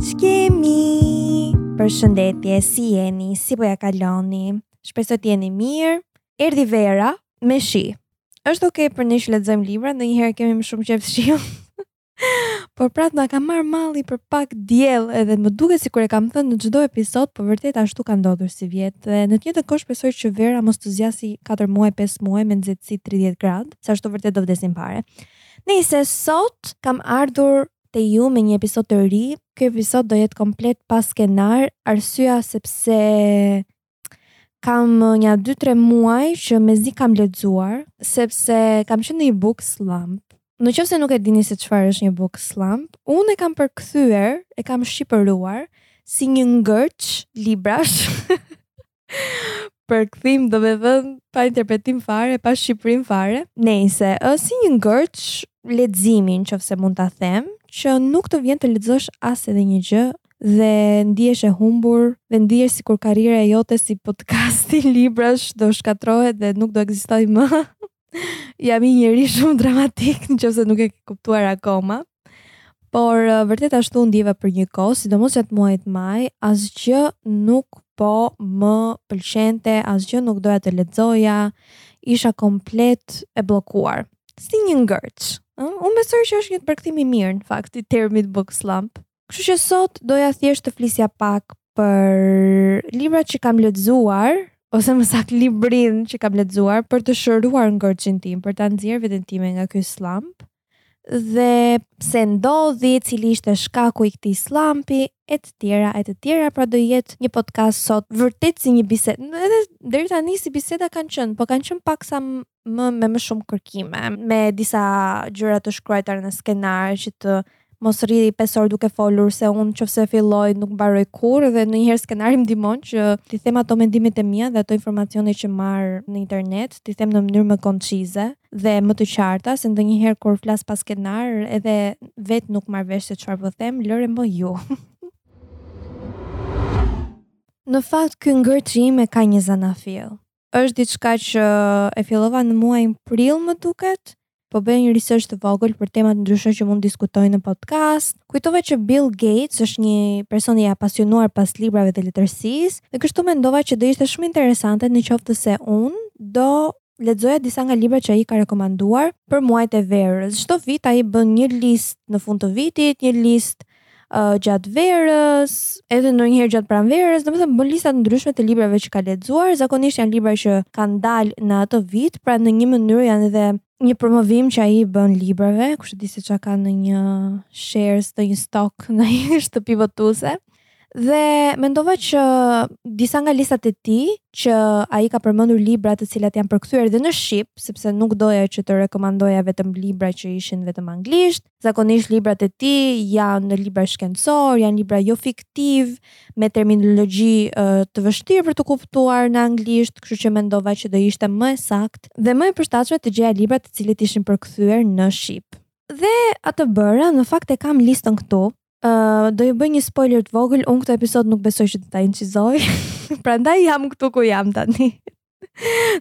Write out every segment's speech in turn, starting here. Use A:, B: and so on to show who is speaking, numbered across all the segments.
A: Çkemi! Përshëndetje, si jeni? Si po ja kaloni? Shpresoj të jeni mirë. Erdhi vera me shi. Është okay për ne që lexojmë libra, ndonjëherë kemi më shumë qejf shiun. Por prapë na ka marr malli për pak diell, edhe më duket sikur e kam thënë në çdo episod, po vërtet ashtu ka ndodhur sivjet. Dhe në të njëjtën kohë shpresoj që vera mos të zgjasi 4 muaj, 5 muaj me nxehtësi 30 gradë, se ashtu vërtet do vdesim fare. Nejse, sot kam ardhur te ju me një episod të ri, ky episod do jetë komplet pa skenar, arsyeja sepse kam nja 2-3 muaj që mezi kam lexuar, sepse kam qenë në një book slump. Në qoftë se nuk e dini se çfarë është një book slump, unë e kam përkthyer, e kam shqipëruar si një ngërç librash. përkthim domethënë pa interpretim fare, pa shqipërim fare. Nejse, si një ngërç leximi në qoftë se mund ta them, që nuk të vjen të lexosh as edhe një gjë dhe ndihesh e humbur dhe ndihesh sikur karriera jote si podcasti librash do shkatërrohet dhe nuk do ekzistojë më. jam një njeri shumë dramatik, në qoftë se nuk e ke kuptuar akoma. Por, vërtet ashtu u ndjeva për një kohë, sidomos gjatë muajit maj, asgjë nuk po më pëlqente, asgjë nuk doja të lexoja, isha komplet e bllokuar. Si një ngërç. Unë besoj që është një përkthim i mirë në fakt i termit book slump. Kështu që sot doja thjesht të flisja pak për librat që kam lexuar ose më saktë librin që kam lexuar për të shëruar ngërçin tim, për ta nxjerrë veten time nga ky slump dhe pse ndodhi, cili ishte shkaku i këtij slumpi e të tjera e të tjera, pra do jetë një podcast sot vërtet si një bisedë. Edhe deri tani si biseda kanë qenë, po kanë qenë paksa më me më shumë kërkime, me disa gjëra të shkruajta në skenar që të mos rri 5 orë duke folur se unë në qoftë se filloj nuk mbaroj kurrë dhe ndonjëherë skenari më ndihmon që t'i them ato mendimet e mia dhe ato informacione që marr në internet, t'i them në mënyrë më koncize dhe më të qarta, se ndonjëherë kur flas pa skenar edhe vetë nuk marr vesh se çfarë po them, lëre më ju. në fakt ky ngërçi im e ka një zanafillë. është diçka që e fillova në muajin prill, më duket. Po bëja një research të vogël për tema të ndryshme që mund të diskutoj në podcast. Kujtova që Bill Gates është një person i apasionuar pas librave dhe letërsisë, dhe kështu mendova që do ishte shumë interesante në qoftë se unë do lexoja disa nga librat që ai ka rekomanduar për muajt e verës. Çdo vit ai bën një listë në fund të vitit, një listë uh, gjatë verës, edhe ndonjëherë gjatë pranverës, domethënë bën lista të ndryshme të librave që ka lexuar, zakonisht janë libra që kanë dalë në atë vit, pra në një mënyrë janë edhe një promovim që ai u bën librave, kush e di se ç'ka në një shares të një stock në një shtëpi botuese. Dhe mendova që disa nga listat e tij, që ai ka përmendur libra të cilat janë përkthyer dhe në Shqip, sepse nuk doja që të rekomandoja vetëm libra që ishin vetëm anglisht, Zakonisht librat e tij janë libra shkencorë, janë libra jofiktivë, me terminologji të vështirë për t'u kuptuar në anglisht, kështu që mendova që do ishte më e saktë dhe më e përshtatshme të gjeja libra të cilët ishin përkthyer në shqip. Dhe atë bëra, në fakt e kam listën këtu, Uh, do ju bëj një spoiler të vogël, unë këtë episod nuk besoj që do ta incizoj, prandaj jam këtu ku jam tani.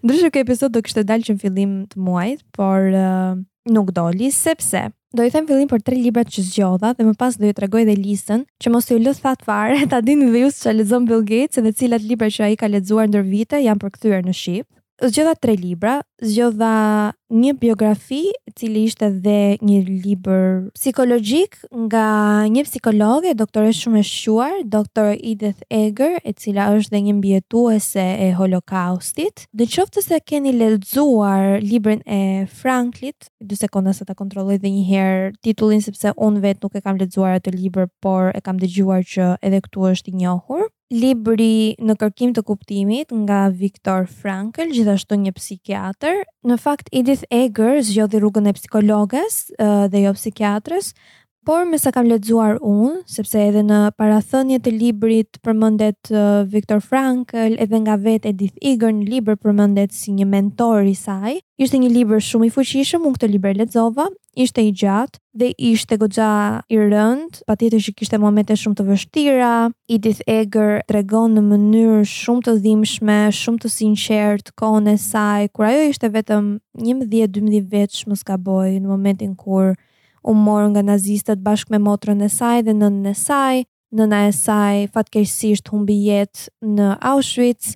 A: Ndryshe ky episod do kishte dalë që në fillim të muajt, por uh, nuk doli, sepse do i them fillim për tre librat që zgjodha dhe më pas do ju tregoj dhe listën që mos ju lë thatë fare, ta dini dhe ju se çfarë lexon Bill Gates dhe cilat libra që ai ka lexuar ndër vite janë përkthyer në shqip. Zgjodha tre libra, zgjodha një biografi, i cili ishte dhe një libër psikologjik nga një psikologe, doktore shumë e shquar, doktor Edith Eger, e cila është dhe një mbijetuese e Holokaustit. Në qoftë se keni lexuar librin e Franklit, dy sekonda sa ta kontrolloj dhe një herë titullin, sepse unë vetë nuk e kam lexuar atë libër, por e kam dëgjuar që edhe këtu është i njohur. Libri Në kërkim të kuptimit nga Viktor Frankl, gjithashtu një psikiatër. Në fakt Edith Eger zgjodhi rrugën e psikologes dhe jo psikiatres, por me sa kam lexuar unë, sepse edhe në parathënie të librit përmendet Viktor Frankl, edhe nga vetë Edith Eger në libër përmendet si një mentor i saj. Ishte një libër shumë i fuqishëm, unë këtë libër e lexova ishte i gjatë dhe ishte goxha i rëndë, patjetër që kishte momente shumë të vështira. Edith Eger tregon në mënyrë shumë të dhimbshme, shumë të sinqertë kohën e saj, kur ajo ishte vetëm 11-12 vjeç, mos gaboj, në momentin kur u mor nga nazistët bashkë me motrën e saj dhe nënën e saj. Nëna e saj fatkeqësisht humbi jetë në Auschwitz,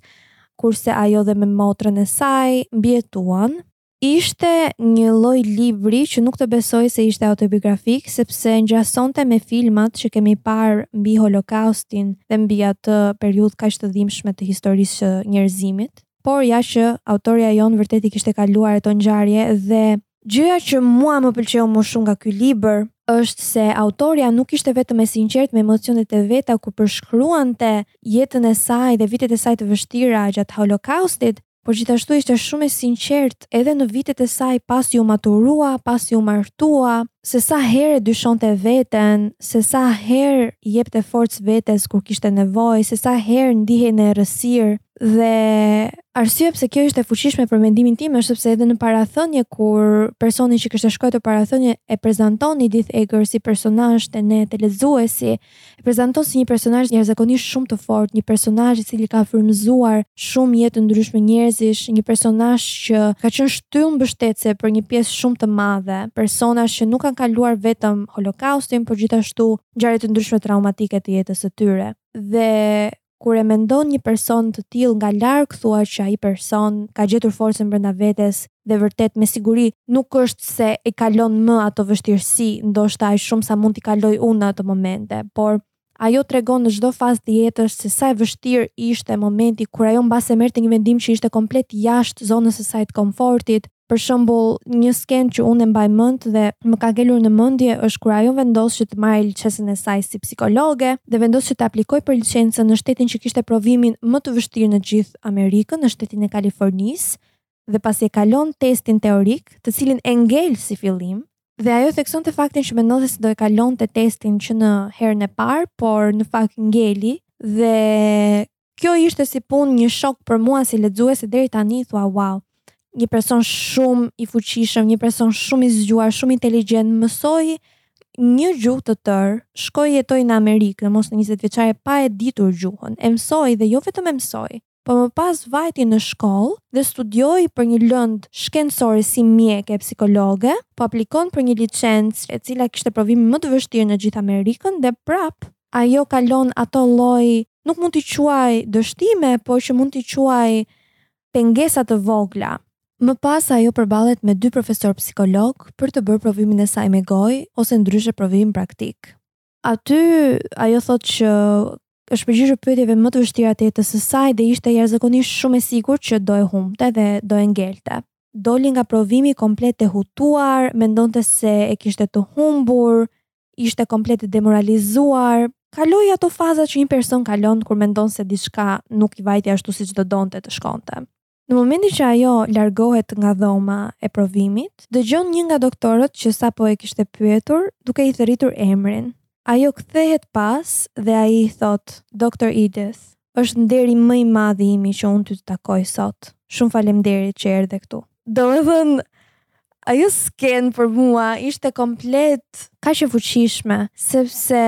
A: kurse ajo dhe me motrën e saj mbijetuan. Ishte një lloj libri që nuk të besohej se ishte autobiografik, sepse ngjasonte me filmat që kemi parë mbi Holokaustin dhe mbi atë periudhë kaq të dhimbshme të historisë së njerëzimit. Por ja që autorja jonë vërtet i kishte kaluar ato ngjarje dhe gjëja që mua më pëlqeu më shumë nga ky libër është se autorja nuk ishte vetëm e sinqertë me emocionet e veta kur përshkruante jetën e saj dhe vitet e saj të vështira gjatë Holokaustit, por gjithashtu ishte shumë e sinqertë edhe në vitet e saj pasi u maturua, pasi u martua, se sa herë e dyshonte veten, se sa herë i jepte forcë vetes kur kishte nevojë, se sa herë ndihej në errësirë dhe arsyeja pse kjo ishte e fuqishme për mendimin tim është sepse edhe në parathënie kur personi që kishte shkruajtur parathënien e prezanton Edith Eger si personazh te ne te lexuesi, e prezanton si një personazh jashtëzakonisht shumë të fortë, një personazh i cili ka frymëzuar shumë jetë të ndryshme njerëzish, një personazh që ka qenë shtyllë mbështetëse për një pjesë shumë të madhe personash që nuk kanë kaluar vetëm Holokaustin, por gjithashtu ngjarje të ndryshme traumatike të jetës së tyre. Dhe Kur e mendon një person të tillë nga larg thua që ai person ka gjetur forcën brenda vetes dhe vërtet me siguri nuk është se i kalon më ato vështirësi ndoshta aq shumë sa mund t'i kaloj unë në ato momente, por ajo tregon në çdo fazë të jetës se sa e vështirë ishte momenti kur ajo mbase merrte një vendim që ishte komplet jashtë zonës së saj të komfortit, Për shembull, një skenë që unë e mbaj mend dhe më ka ngelur në mendje është kur ajo vendos që të marrë liçencën e saj si psikologe dhe vendos që të aplikojë për liçencën në shtetin që kishte provimin më të vështirë në gjithë Amerikën, në shtetin e Kalifornisë, dhe pasi e kalon testin teorik, të cilin e ngel si fillim, dhe ajo theksonte faktin që mendonte se do e kalonte testin që në herën e parë, por në fakt ngeli dhe Kjo ishte si punë një shok për mua si lexuese deri tani thua wow. Një person shumë i fuqishëm, një person shumë i zgjuar, shumë inteligjent, mësoi një gjuhë të tërë, shkoi jetoi në Amerikë, moshën 20 vjeçare pa e ditur gjuhën. E mësoi dhe jo vetëm e mësoi, po më pas vajti në shkollë dhe studioi për një lëndë shkencore si mjeke, psikologe, po aplikon për një licencë e cila kishte provimin më të vështirë në gjithë Amerikën dhe prapë ajo kalon ato lloj, nuk mund t'i quaj dështime, por që mund t'i quaj pengesa të vogla. Më pas ajo përballet me dy profesorë psikologë për të bërë provimin e saj me gojë ose ndryshe provim praktik. Aty ajo thotë që është përgjigjur pyetjeve më të vështira të jetës së saj dhe ishte jashtëzakonisht shumë e sigurt që do e humbte dhe do e ngelte. Doli nga provimi komplet e hutuar, mendonte se e kishte të humbur, ishte komplet e demoralizuar, kaloi ato faza që një person kalon kur mendon se diçka nuk i vajti ashtu siç do donte të shkonte. Në momentin që ajo largohet nga dhoma e provimit, dëgjon një nga doktorët që sapo e kishte pyetur, duke i thërritur emrin. Ajo kthehet pas dhe ai i thotë, Doktor Edith, Është nderi më i madhi imi që unë ty të takoj sot. Shumë faleminderit që erdhe këtu. Domethënë ajo skenë për mua ishte komplet kaq e fuqishme, sepse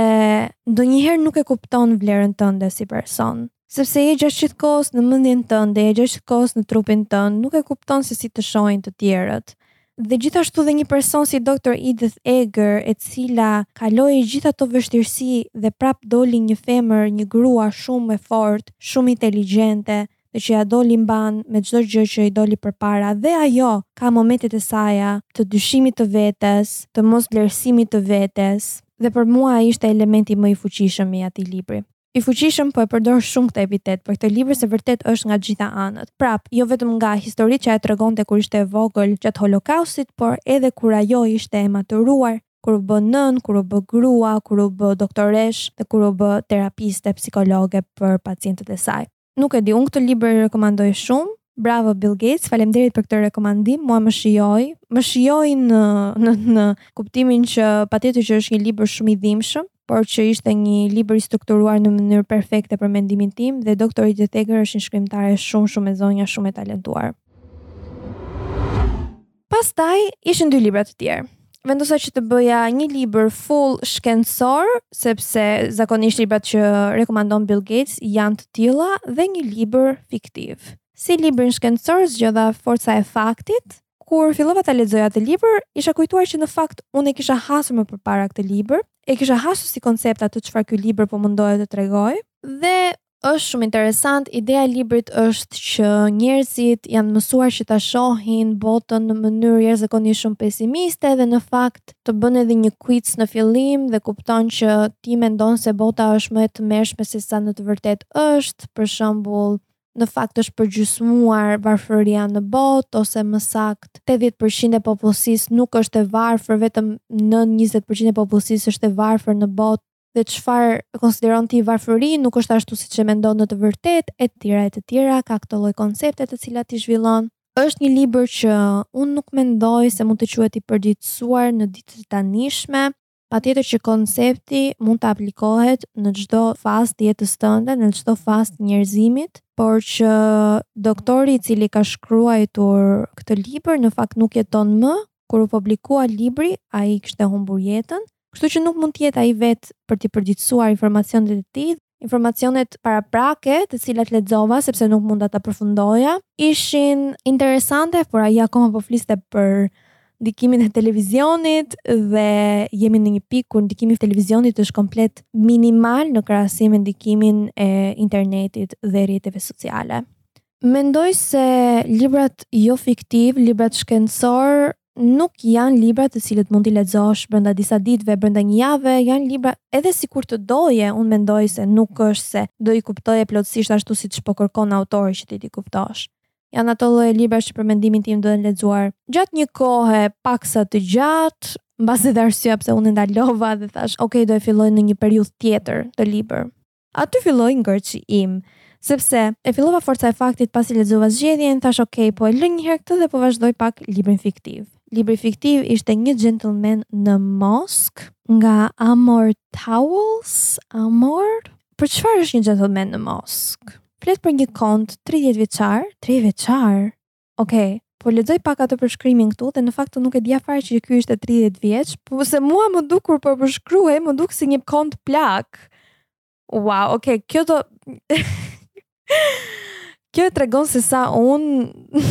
A: ndonjëherë nuk e kupton vlerën tënde si person, sepse je gjatë gjithë kohës në mendjen tënde, je gjatë gjithë kohës në trupin tënd, nuk e kupton se si të shohin të tjerët, Dhe gjithashtu dhe një person si Doctor Edith Eger e cila kaloi gjithë ato vështirësi dhe prapë doli një femër, një grua shumë e fortë, shumë inteligjente dhe që ia doli mbanë me çdo gjë që i doli përpara dhe ajo ka momentet e saja të dyshimit të vetes, të mosvlerësimit të vetes dhe për mua ai ishte elementi më i fuqishëm i atij libri. I fuqishëm po e përdor shumë këtë epitet për këtë libër se vërtet është nga të gjitha anët. Prapë, jo vetëm nga historitë që ajo tregonte kur ishte e vogël gjatë Holokaustit, por edhe kur ajo ishte e maturuar, kur u bë nënë, kur u bë grua, kur u bë doktoreshë dhe kur u bë terapiste psikologe për pacientët e saj. Nuk e di, unë këtë libër e rekomandoj shumë. Bravo Bill Gates, faleminderit për këtë rekomandim. Mua më shijoi, më shijoi në në në kuptimin që patjetër që është një libër shumë i dhimbshëm, por që ishte një libër i strukturuar në mënyrë perfekte për mendimin tim dhe Dr. Edith Eger është një shkrimtare shumë shumë e zonja, shumë e talentuar. Pastaj ishin dy libra të tjerë. Vendosa që të bëja një libër full shkencor, sepse zakonisht librat që rekomandon Bill Gates janë të tilla dhe një libër fiktiv. Si librin shkencor zgjodha Forca e Faktit. Kur fillova ta lexoja atë libër, isha kujtuar që në fakt unë e kisha hasur më përpara këtë libër, e kisha hasur si koncept atë çfarë ky libër po mundohet të tregojë dhe Është shumë interesant, ideja e librit është që njerëzit janë mësuar që ta shohin botën në mënyrë jashtëzakonisht shumë pesimiste dhe në fakt të bën edhe një quiz në fillim dhe kupton që ti mendon se bota është më e tmerrshme sesa në të vërtetë është, për shembull, në fakt është përgjysmuar varfëria në botë ose më saktë 80% e popullsisë nuk është e varfër, vetëm nën 20% e popullsisë është e varfër në botë. dhe çfarë konsideron ti varfëri, nuk është ashtu siç e mendon në të vërtetë, e të tjera e të tjera, ka këto lloj koncepte të cilat i zhvillon. Është një libër që unë nuk mendoj se mund të quhet i përditësuar në ditët e tanishme, patjetër që koncepti mund të aplikohet në çdo fazë të jetës tënde, në çdo fazë të njerëzimit, por që doktori i cili ka shkruajtur këtë libër në fakt nuk jeton më, kur u publikua libri, ai kishte humbur jetën Kështu që nuk mund të jetë ai vetë për t'i përgjithësuar informacionet e tij, informacionet paraprake, të cilat lexova sepse nuk munda ta përfundoja, ishin interesante, por ai akoma po fliste për ndikimin e televizionit dhe jemi në një pikë ku ndikimi i televizionit është komplet minimal në krahasim me ndikimin e internetit dhe rrjeteve sociale. Mendoj se librat jofiktivë, librat shkencorë nuk janë libra të cilët mund t'i lexosh brenda disa ditëve, brenda një jave, janë libra edhe sikur të doje, unë mendoj se nuk është se do i kuptoje plotësisht ashtu siç po kërkon autori që ti t'i kuptosh. Janë ato lloje librash që për mendimin tim duhen lexuar gjatë një kohe paksa të gjatë, mbase dhe arsyeja pse unë e ndalova dhe thashë, ok, do e filloj në një periudhë tjetër këtë libër. Aty filloi ngërçi im. Sepse, e fillova Forca e faktit pasi lexova zgjedhjen, thashë ok, po e lë një herë këtë dhe po vazhdoj pak librin fiktiv. Libri fiktiv ishte Një Gjentlmen në Moskë, nga Amor Towles, Amor? Për çfarë është një gjentlmen në Moskë? Flet për një kont tridhjetë vjeçar, tridhjetë vjeçar! Ok, po lexoj pak atë përshkrimin këtu dhe në fakt nuk e dija fare që ky ishte 30 vjeç, po se mua m'u duk kur po përshkruhej, m'u duk si një kont plak. Wow, ok, kjo do Kjo e tregon se sa unë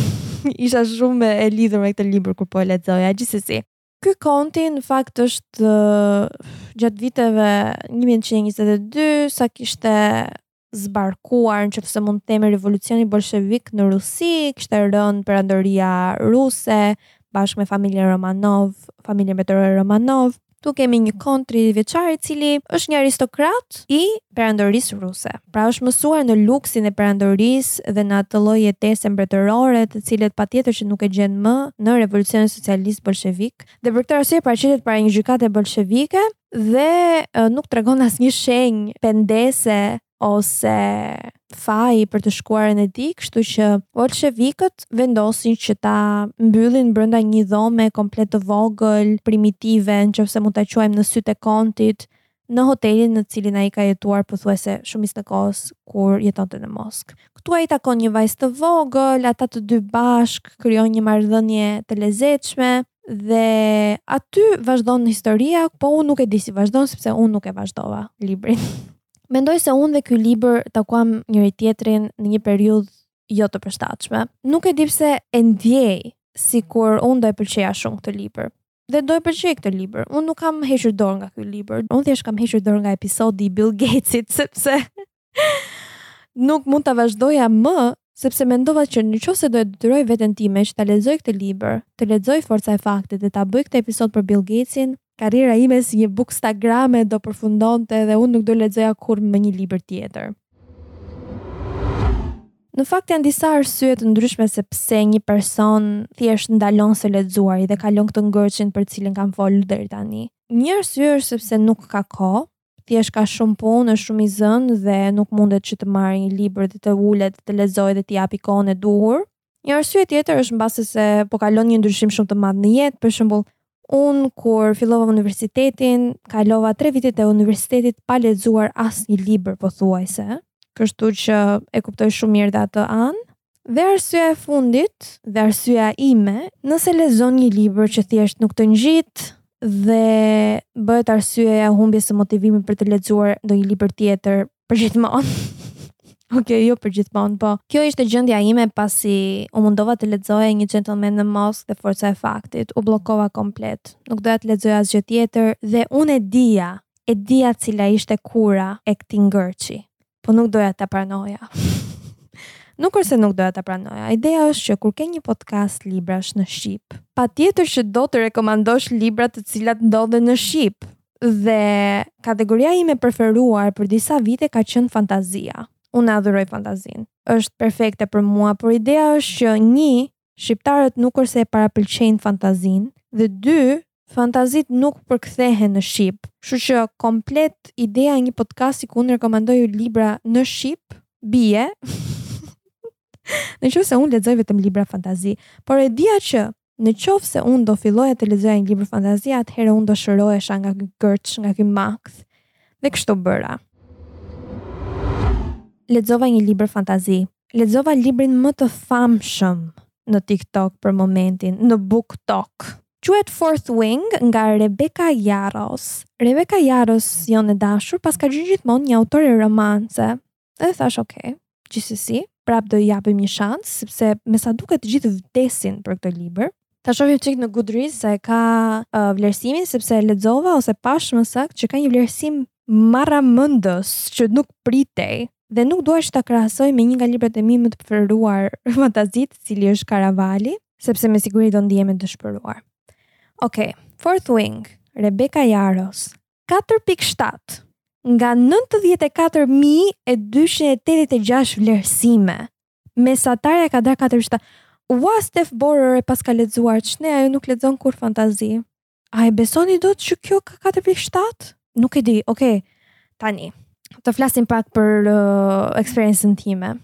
A: isha shumë e lidhur me këtë libër kur po e lexoja, gjithsesi. Ky konti në fakt është gjatë viteve 1922 sa kishte zbarkuar në qoftë se mund të themi revolucioni bolshevik në Rusi, kishte rënë perandoria ruse bashkë me familjen Romanov, familjen mbretërore Romanov. Këtu kemi një kont tridhjetë vjeçar i cili është një aristokrat fort i perandorisë ruse. Pra është mësuar në luksin e perandorisë dhe në atë lloj jetese mbretërore të cilën patjetër që nuk e gjen më në revolucionin socialist bolshevik dhe për këtë arsye paraqitet para një gjykate bolshevike dhe nuk tregon asnjë shenjë pendese ose faji për të shkuarën e tij, kështu që bolshevikët vendosin që ta mbyllin brenda një dhome komplet të vogël, primitive, në qoftë se mund ta quajmë në sytë e kontit, në hotelin në të cilin ai ka jetuar pothuajse shumicën e kohës kur jetonte në Moskë. Këtu ai takon një vajzë të vogël, ata të dy bashkë krijojnë një marrëdhënie të lezetshme dhe aty vazhdon historia, po unë nuk e di si vazhdon sepse unë nuk e vazhdova librin. Mendoj se unë dhe ky libër takuam njëri-tjetrin në një periudhë jo të përshtatshme. Nuk e di pse e ndjej sikur unë do e pëlqeja shumë këtë libër. Dhe do e pëlqej këtë libër. Unë nuk kam hequr dorë nga ky libër. Unë thjesht kam hequr dorë nga episodi i Bill Gatesit sepse nuk mund ta vazhdoja më sepse mendova që në qoftë se do e detyroj veten time që ta lexoj këtë libër, të lexoj Forca e Faktit dhe ta bëj këtë episod për Bill Gatesin, karriera ime si një bookstagramer do përfundonte dhe unë nuk do lexoja kurrë më një libër tjetër. Në fakt janë disa arsye të ndryshme se pse një person thjesht ndalon së lexuari dhe kalon këtë ngërçin për të cilin kam folur deri tani. Një arsye është sepse nuk ka kohë, thjesht ka shumë punë, është shumë i zënë dhe nuk mundet që të marrë një libër dhe të ulet dhe të lexojë dhe t'i japi kohën e duhur. Një arsye tjetër është mbase se po kalon një ndryshim shumë të madh në jetë, për shembull, Unë kur fillova universitetin, kalova tre vitet e universitetit pa lexuar asnjë libër pothuajse, kështu që e kuptoj shumë mirë dhe atë anë. Dhe arsyeja e fundit, dhe arsyeja ime, nëse lexon një libër që thjesht nuk të ngjit dhe bëhet arsyeja e humbjes së motivimit për të lexuar ndonjë libër tjetër për gjithmonë. Ok, jo për gjithmonë, po. Kjo ishte gjendja ime pasi u mundova të lexoja Një gentleman në Moskë dhe Forca e Faktit, u bllokova komplet. Nuk doja të lexoja asgjë tjetër dhe unë e dija, e dija cila ishte kura e këtij ngërçi. Po nuk doja ta pranoja. Nuk është se nuk doja ta pranoja. Ideja është që kur ke një podcast librash në shqip, patjetër që do të rekomandosh libra të cilat ndodhen në shqip. Dhe kategoria ime e preferuar për disa vite ka qenë fantazia. Unë e adhuroj fantazinë. Është perfekte për mua, por ideja është që një, shqiptarët nuk është se e parapëlqejnë fantazinë dhe dy, fantazitë nuk përkthehen në shqip. Kështu që komplet ideja e një podcasti ku unë rekomandoj libra në shqip bie në qoftë se unë lexoj vetëm libra fantazi. Por e dija që Në qoftë se unë do filloja të lexoja një libër fantazi, atëherë unë do shërohesha nga ky ngërç, nga ky makth. Dhe kështu bëra. Lexova një libër fantazi. Lexova librin më të famshëm në TikTok për momentin, në BookTok. Quhet Fourth Wing nga Rebecca Yarros. Rebecca Yarros jonë e dashur, paska qenë gjithmonë një autore romance. Dhe thashë, ok, gjithsesi, prap do i japim një shans, sepse me sa duket të gjithë vdesin për këtë libër. Ta shohim çik në Goodreads sa e ka uh, vlerësimin sepse lexova ose pashë më saktë që ka një vlerësim marramendës që nuk pritej dhe nuk dua që ta krahasoj me një nga librat e mi më të preferuar fantazi, i cili është Karavali, sepse me siguri do ndihem e dëshpëruar. Ok, Fourth Wing, Rebecca Yarros, katër pikë shtatë nga nëntëdhjetë e katër mijë e dyqind e tetëdhjetë e gjashtë vlerësime. Mesatarja ka dalë katër shtatë. Uau Stef Borër e paska lexuar, ç'ne ajo nuk lexon kurrë fantazi. A e besoni dot që kjo ka 4.7? Nuk e di, okay. Tani, të flasim pak për uh, eksperiencën time.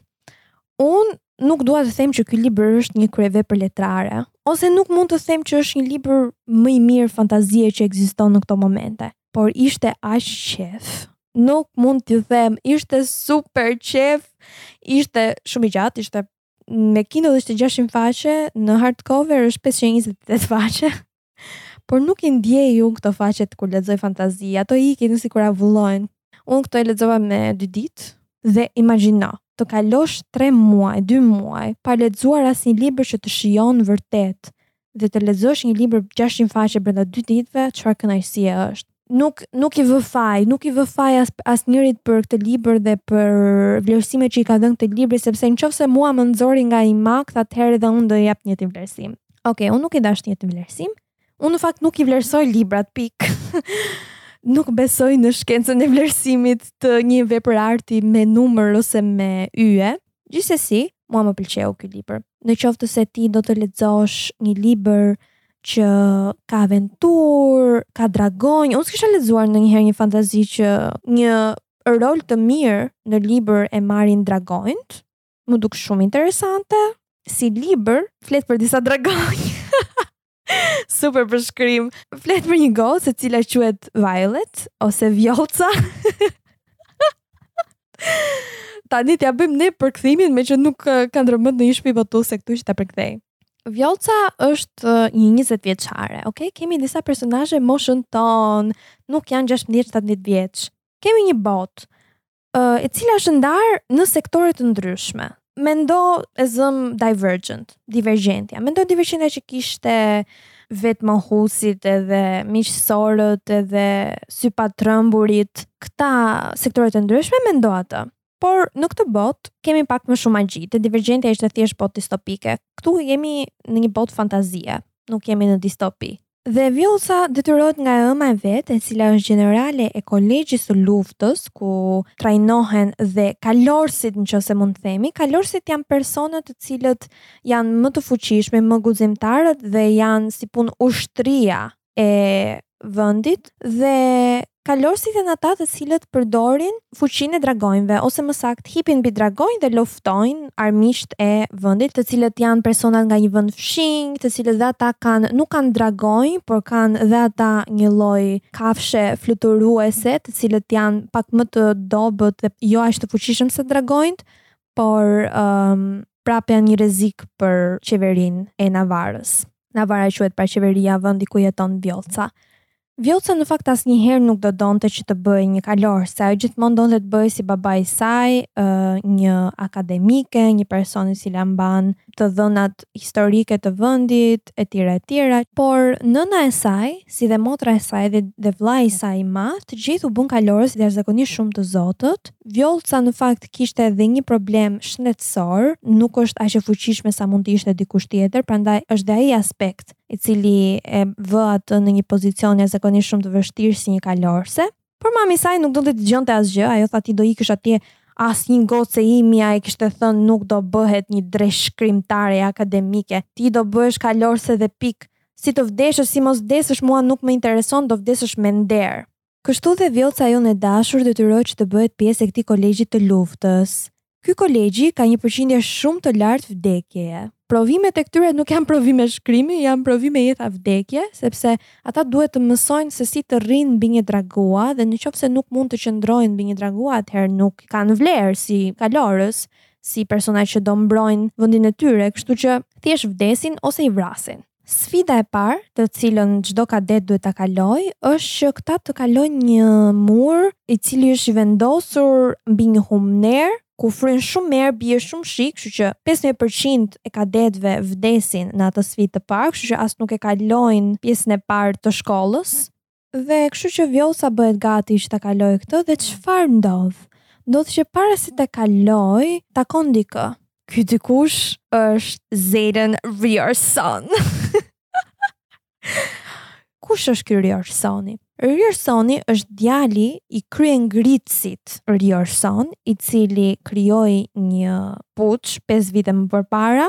A: Unë nuk dua të them që ky libër është një kryevepër letrare, ose nuk mund të them që është një libër më i mirë fantazie që ekziston në këto momente, por ishte aq qejf. Nuk mund t'ju them, ishte super qejf, ishte shumë i gjatë, ishte me Kindle ishte 600 faqe, në hardcover është 528 faqe. Por nuk i ndjej unë këto faqet kur lexoj fantazi, ato ikin sikur avullojnë. Unë këtë e lexova me dy ditë dhe imagjino, të kalosh tre muaj, dy muaj, pa lexuar asnjë libër që të shijon vërtet dhe të lexosh një libër gjashtëqind faqe brenda dy ditëve, çfarë kënaqësie është. nuk nuk i vë faj, nuk i vë faj as asnjërit për këtë libër dhe për vlerësimet që i ka dhënë këtij libri sepse në qoftë se mua më nxori nga i maks atëherë dhe unë do i jap të njëjtin vlerësim. Ok, unë nuk i dhashë të njëjtin vlerësim. Unë në fakt nuk i vlerësoj librat pikë. Nuk besoj në shkencën e vlerësimit të një vepër arti me numër ose me yje. Gjithsesi, mua më pëlqeu ky libër. Në qoftë se ti do të lexosh një libër që ka aventurë, ka dragonj, unë s'kisha lexuar ndonjëherë një fantazi që një rol të mirë në libër e marrin dragonjtë, më duk shumë interesante. Si libër, flet për disa dragonj. Super përshkrim. Flet për një gocë e cila quhet Violet ose Vjollca. Tani t'ia bëjmë ne përkthimin meqë nuk eh, ka ndërmend ndonjë shpi botuese këtu që ta përkthejë. Vjollca është eh, një 20 vjeçare, ok? Kemi disa personazhe moshën tonë, nuk janë 16-17 vjeç. Kemi një botë, e cila është ndarë në sektore të ndryshme. Mendo e zëmë Divergent, Divergentja. Mendo Divergentja që kishte vetëmohuesit edhe miqësorët edhe sypatremburit, këta sektorë të ndryshëm, mendo atë. Por në këtë botë kemi pak më shumë magji, te Divergentja ishte thjesht botë distopike. Këtu jemi në një botë fantazie, nuk jemi në distopi. Dhe Vjollca detyrohet nga e ëma e vet, e cila është gjenerale e kolegjit së luftës, ku trajnohen dhe kalorësit, në qoftë se mund të themi, kalorësit janë persona të cilët janë më të fuqishëm, më guximtarët dhe janë si punë ushtria e vendit dhe Kalorësit janë ata të cilët përdorin fuqinë e dragonjve, ose më saktë, hipin mbi dragonj dhe luftojnë armiqtë e vendit, të cilët janë personat nga një vend fqinj, të cilët dhe ata kanë, nuk kanë dragonj, por kanë dhe ata një lloj kafshe fluturuese, të cilët janë pak më të dobët dhe jo aq të fuqishëm sa dragonjtë, por prapë janë një rrezik për qeverinë e Navarës. Navara quhet pra qeveria, vendi ku jeton Vjollca. Vjollca në fakt asnjëherë nuk do donte që të bëhej një kalorës, se ajo gjithmonë donte të bëhej si babai i saj, një akademike, një person i cila mban të dhënat historike të vendit, etj, etj. Por nëna e saj, si dhe motra e saj dhe, dhe vëllai i saj i madh, të gjithë u bënë kalorës dhe jashtëzakonisht shumë të zotët. Vjollca në fakt kishte edhe një problem shëndetësor, nuk është aq e fuqishme sa mund të ishte dikush tjetër, prandaj është dhe ai aspekt i cili e vë atë në një pozicion jashtëzakonisht shumë të vështirë si një kalorëse. Por mami i saj nuk do të dëgjonte asgjë, ajo tha ti do ikësh atje asnjë gocë e imja e kishte thënë nuk do bëhet një dreq shkrimtare e akademike, ti do bëhesh kalorëse dhe pikë, si të vdesësh si mos vdesësh mua nuk më intereson do vdesësh me nder. Kështu dhe Vjollca jonë e dashur detyrohet që të bëhet pjesë e këtij kolegjit të luftës. Ky kolegji ka një përqindje shumë të lartë vdekjeje. Provimet e këtyre nuk janë provime shkrimi, janë provime jetë a vdekje, sepse ata duhet të mësojnë se si të rrinë mbi një dragua dhe në qoftë se nuk mund të qëndrojnë mbi një dragua atëherë nuk kanë vlerë si kalorës, si persona që do mbrojnë vendin e tyre, kështu që thjesht vdesin ose i vrasin. Sfida e parë, të cilën çdo kadet duhet ta kalojë, është që këta të kalojnë një mur i cili është i vendosur mbi një humnerë, ku fryn shumë erë, bie shumë shi, kështu që 15 për qind e kadetëve vdesin në atë sfidë të parë, kështu që as nuk e kalojnë pjesën e parë të shkollës. Dhe kështu që Vjollca bëhet gati që ta kalojë këtë dhe çfarë ndodh? Ndodh që para se ta kalojë, takon dikë. Ky dikush është Zeden Riorson. Kush është ky Riorsoni? Riorsoni është djali i kryengritësit Riorson, i cili krijoi një puç 5 vite më përpara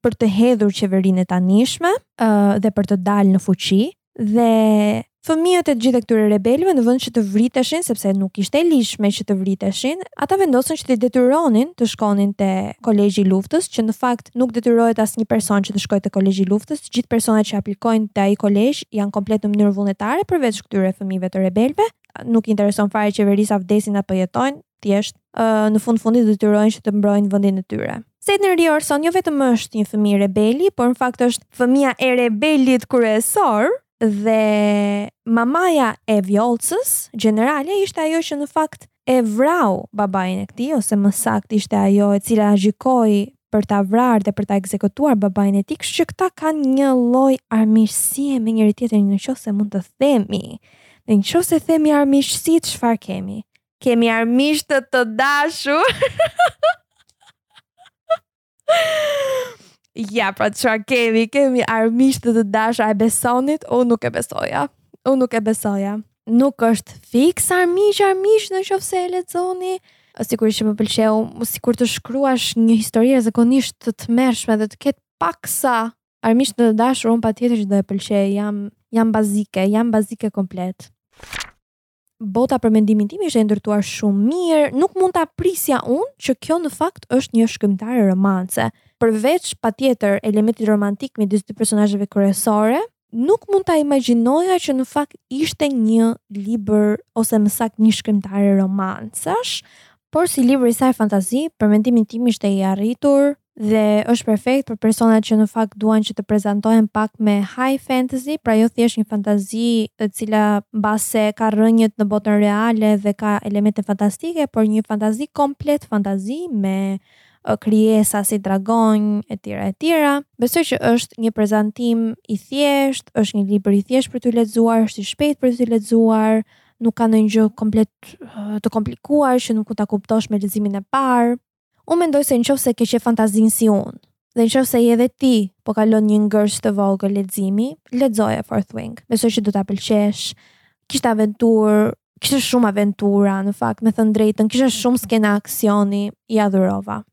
A: për të hedhur qeverinë e tanishme ë dhe për të dalë në fuqi, dhe fëmijët e të gjithë këtyre rebelëve në vend që të vriteshin sepse nuk ishte e ligjshme që të vriteshin, ata vendosën që t'i detyronin të shkonin te kolegji i luftës, që në fakt nuk detyrohet asnjë person që të shkojë te kolegji i luftës, të gjithë personat që aplikojnë te ai kolegj janë komplet në mënyrë vullnetare përveç këtyre fëmijëve të rebelëve, nuk i intereson fare qeverisë a vdesin apo jetojnë, thjesht në fund fundit detyrohen që të mbrojnë vendin e tyre. Xaden Riorson jo vetëm është një fëmijë rebel, por në fakt është fëmija e rebelit kryesor dhe mamaja e Vjollcës, gjeneralja, ishte ajo që në fakt e vrau babain e këtij ose më saktë ishte ajo e cila gjikoi për ta vrarë dhe për ta ekzekutuar babain e tij, kështu që këta kanë një lloj armiqësie me njëri tjetrin në qoftë se mund të themi. Në qoftë se themi armiqësi, çfarë kemi? Kemi armiq të dashur. Ja, pra çfarë kemi, kemi armiq të dashur. A e besonit? Unë nuk e besoja. Unë nuk e besoja. Nuk është fiks armiq, armiq në qoftë se e lexoni. Sigurisht që më pëlqeu, sikur të shkruash një histori jashtëzakonisht të tmerrshme dhe të ketë paksa armiq të dashur, unë patjetër që do e pëlqej, jam, jam bazike, jam bazike komplet. bota për mendimin tim ishte ndërtuar shumë mirë, nuk mund ta prisja unë që kjo në fakt është një shkrimtare romance. Përveç patjetër elementit romantik midis dy personazheve kryesore, nuk mund ta imagjinoja që në fakt ishte një libër ose më saktë një shkrimtare romancash, por si libër i saj fantazi, për mendimin tim ishte i arritur dhe është perfekt për personat që në fakt duan që të prezantohen pak me high fantasy, pra jo thjesht një fantazi e cila mbase ka rrënjët në botën reale dhe ka elemente fantastike, por një fantazi komplet fantazi me krijesa si dragonj e tjera e tjera. Besoj që është një prezantim i thjeshtë, është një libër i thjeshtë për të lexuar, është i shpejtë për të lexuar, nuk ka ndonjë gjë komplet të komplikuar që nuk mund ta kuptosh me leximin e parë. Unë mendoj se në qoftë se ke qejf fantazinë si unë, dhe në qoftë se edhe ti po kalon një ngërç të vogël leximi, lexoje Fourth Wing. Besoj që do ta pëlqesh. Kishte aventurë, kishte shumë aventura në fakt, me thënë të drejtën, kishte shumë skena aksioni, i adhurova.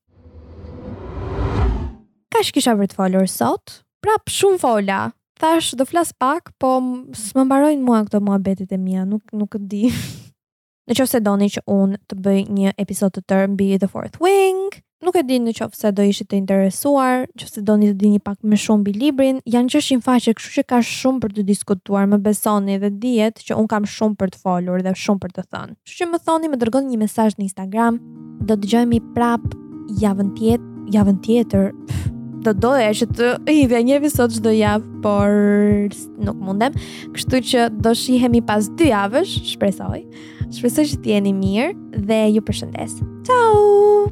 A: Kaq kisha për të folur sot. Prap shumë fola. Thashë do flas pak, po s'më mbarojnë mua këto muhabetet e mia, nuk nuk di. Në qoftë se doni që unë të bëj një episod të tërë mbi The Fourth Wing, nuk e di në qoftë se do ishit të interesuar, në qoftë se doni të dini pak më shumë mbi librin, janë gjashtëqind faqe, kështu që ka shumë për të diskutuar, më besoni dhe dihet që unë kam shumë për të folur dhe shumë për të thënë. Kështu që më thoni, më dërgoni një mesazh në Instagram. Do dëgjohemi prap javën tjetë, javën tjetër. Do doja që të ishte një episod çdo javë, por nuk mundem. Kështu që do shihemi pas dy javësh, shpresoj. Shpresoj që të jeni mirë dhe ju përshëndes. Ciao!